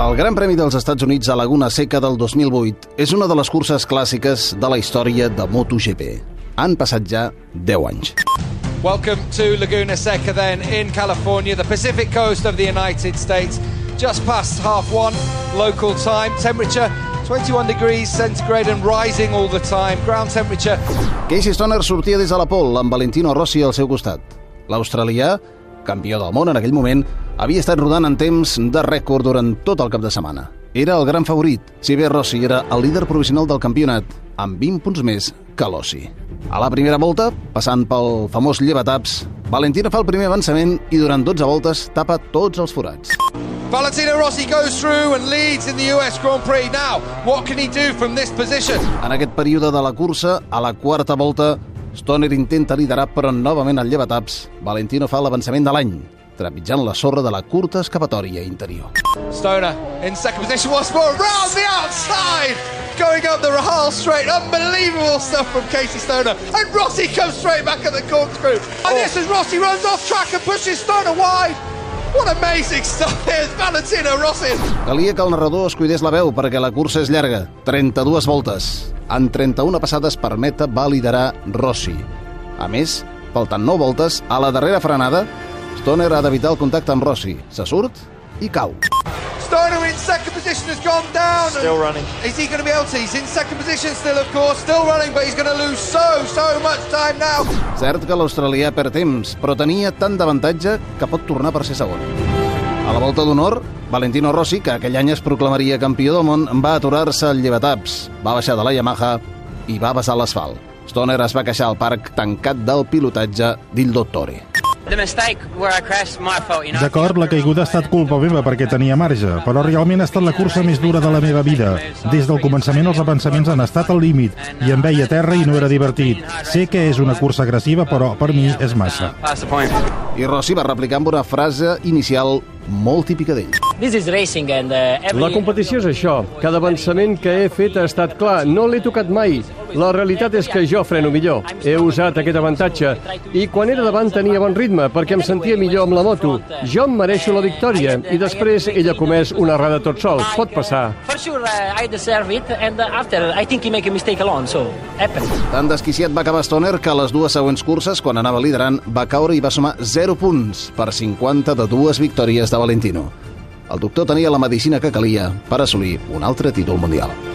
El Gran Premi dels Estats Units a Laguna Seca del 2008 és una de les curses clàssiques de la història de MotoGP. Han passat ja 10 anys. Welcome to Laguna Seca then in California, the Pacific coast of the United States. Just past half one local time. Temperature 21 degrees centigrade and rising all the time. Ground temperature. Casey Stoner sortia des de la pol amb Valentino Rossi al seu costat. L'australià, campió del món en aquell moment, havia estat rodant en temps de rècord durant tot el cap de setmana. Era el gran favorit, si bé Rossi era el líder provisional del campionat, amb 20 punts més que Lossi. A la primera volta, passant pel famós llevataps, Valentino fa el primer avançament i durant 12 voltes tapa tots els forats. Valentino Rossi goes through and leads in the US Grand Prix. Now, what can he do from this position? En aquest període de la cursa, a la quarta volta, Stoner intenta liderar, però novament al llevataps, Valentino fa l'avançament de l'any, trepitjant la sorra de la curta escapatòria interior. Stoner in second position once more, round the outside, going up the Rahal straight. Unbelievable stuff from Casey Stoner. And Rossi comes straight back at the corkscrew. And this is Rossi runs off track and pushes Stoner wide. What amazing stuff here's Valentino Rossi. Calia que el narrador es cuidés la veu perquè la cursa és llarga, 32 voltes. En 31 passades per meta va liderar Rossi. A més, faltant 9 voltes, a la darrera frenada, Stoner ha d'evitar el contacte amb Rossi. Se surt i cau. Stoner in second position has gone down. Still running. Is he going to be able to? He's in second position still, of course. Still running, but he's going to lose so, so much time now. Cert que l'australià perd temps, però tenia tant d'avantatge que pot tornar per ser segon. A la volta d'honor, Valentino Rossi, que aquell any es proclamaria campió del món, va aturar-se al llevataps, va baixar de la Yamaha i va besar l'asfalt. Stoner es va queixar al parc tancat del pilotatge d'Il Dottore. D'acord, la caiguda ha estat culpa meva perquè tenia marge, però realment ha estat la cursa més dura de la meva vida. Des del començament els avançaments han estat al límit i em veia a terra i no era divertit. Sé que és una cursa agressiva, però per mi és massa. I Rossi va replicar amb una frase inicial molt típica d'ell. La competició és això. Cada avançament que he fet ha estat clar. No l'he tocat mai. La realitat és que jo freno millor. He usat aquest avantatge. I quan era davant tenia bon ritme, perquè em sentia millor amb la moto. Jo em mereixo la victòria. I després ell ha comès una errada tot sol. Pot passar. Tan desquiciat va acabar Stoner que a les dues següents curses, quan anava liderant, va caure i va sumar 0 punts per 50 de dues victòries de Valentino. El doctor tenia la medicina que calia per assolir un altre títol mundial.